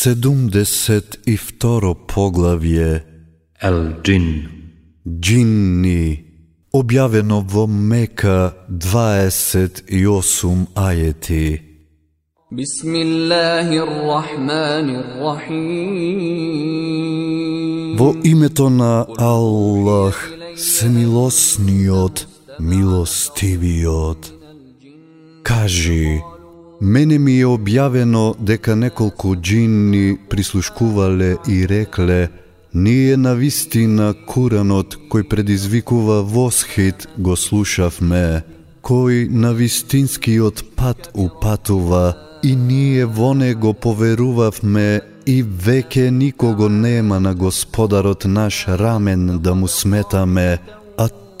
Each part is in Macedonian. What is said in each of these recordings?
72 поглавје Al-Jinn Джинни објавено во Мека 28 ајети بسم الله الرحمن الرحيم Во името на Аллах, семилосниот, милостивиот. Кажи, мене ми е објавено дека неколку джинни прислушкувале и рекле Ние на вистина Куранот кој предизвикува восхит го слушавме, кој на вистинскиот пат упатува и ние во него поверувавме и веќе никого нема на Господарот наш рамен да му сметаме,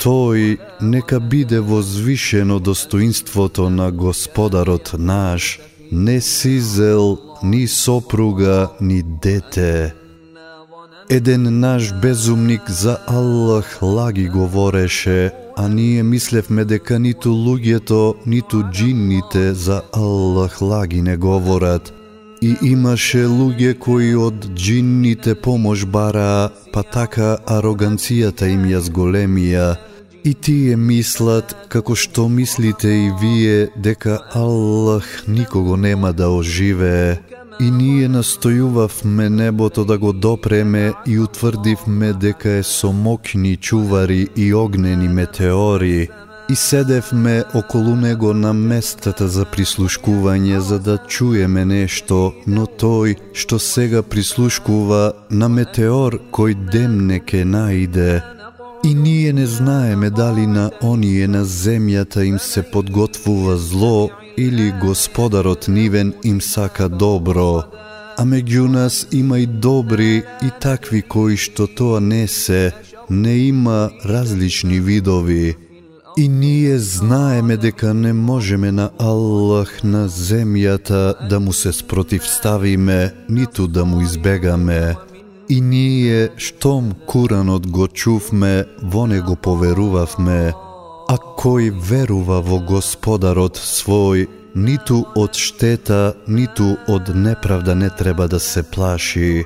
тој нека биде возвишено достоинството на Господарот наш, не сизел, ни сопруга, ни дете. Еден наш безумник за Аллах лаги говореше, а ние мислевме дека ниту луѓето, ниту джинните за Аллах лаги не говорат. И имаше луѓе кои од джинните помош бараа, па така ароганцијата им ја зголемија. И тие мислат, како што мислите и вие, дека Аллах никого нема да оживее. И ние настојувавме небото да го допреме и утврдивме дека е со мокни чувари и огнени метеори. И седевме околу него на местата за прислушкување за да чуеме нешто, но тој што сега прислушкува на метеор кој демне ке наиде, И ние не знаеме дали на оние на земјата им се подготвува зло или Господарот нивен им сака добро. А меѓу нас има и добри и такви кои што тоа не се, не има различни видови. И ние знаеме дека не можеме на Аллах на земјата да му се спротивставиме, ниту да му избегаме. И ние, штом Куранот го чувме, во него поверувавме, а кој верува во Господарот свој, ниту од штета, ниту од неправда не треба да се плаши.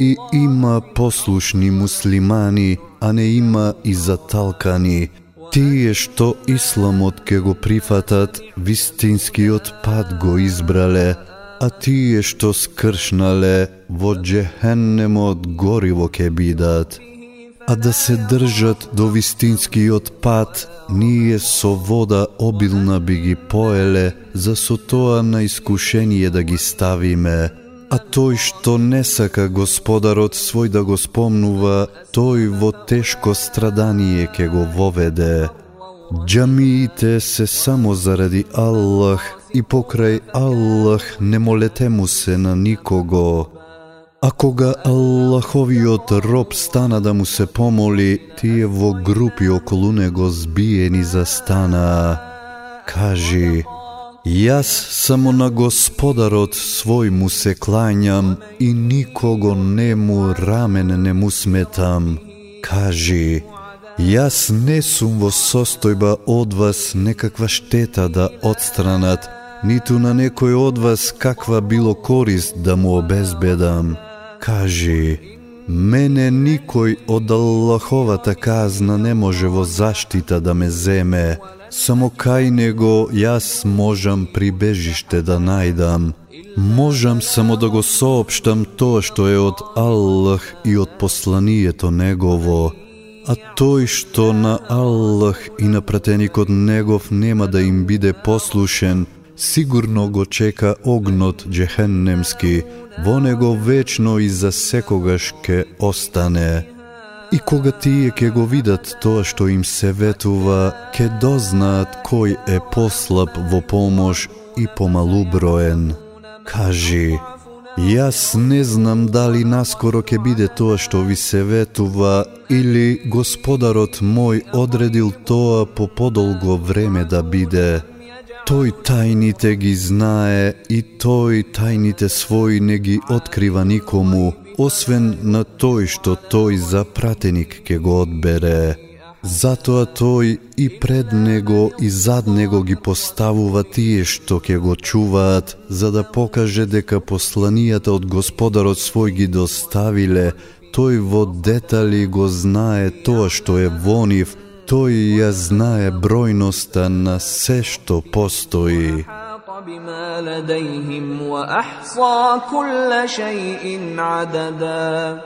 И има послушни муслимани, а не има и заталкани. Тие што исламот ке го прифатат, вистинскиот пат го избрале, а тие што скршнале во джехеннемот гориво ке бидат. А да се држат до вистинскиот пат, ние со вода обилна би ги поеле, за со тоа на искушение да ги ставиме. А тој што не сака Господарот свој да го спомнува, тој во тешко страдание ке го воведе. Джамиите се само заради Аллах и покрај Аллах не молете му се на никого. А кога Аллаховиот роб стана да му се помоли, тие во групи околу него збиени застана. Кажи, Јас само на Господарот свој му се клањам и никого не му рамен не му сметам. Кажи, Јас не сум во состојба од вас некаква штета да одстранат, ниту на некој од вас каква било корист да му обезбедам. Кажи, мене никој од Аллаховата казна не може во заштита да ме земе, само кај него јас можам прибежиште да најдам. Можам само да го соопштам тоа што е од Аллах и од посланието негово, а тој што на Аллах и на пратеникот негов нема да им биде послушен, сигурно го чека огнот джехеннемски, во него вечно и за секогаш ке остане. И кога тие ке го видат тоа што им се ветува, ке дознаат кој е послаб во помош и помалуброен. Кажи, Јас не знам дали наскоро ќе биде тоа што ви се ветува или Господарот мој одредил тоа по подолго време да биде. Тој тајните ги знае и тој тајните своји не ги открива никому, освен на тој што тој за пратеник ке го одбере. Затоа тој и пред него и зад него ги поставува тие што ќе го чуваат, за да покаже дека посланијата од Господарот свој ги доставиле, тој во детали го знае тоа што е во нив, тој ја знае бројноста на се што постои. أحاط بما لديهم وأحصى كل شيء عددا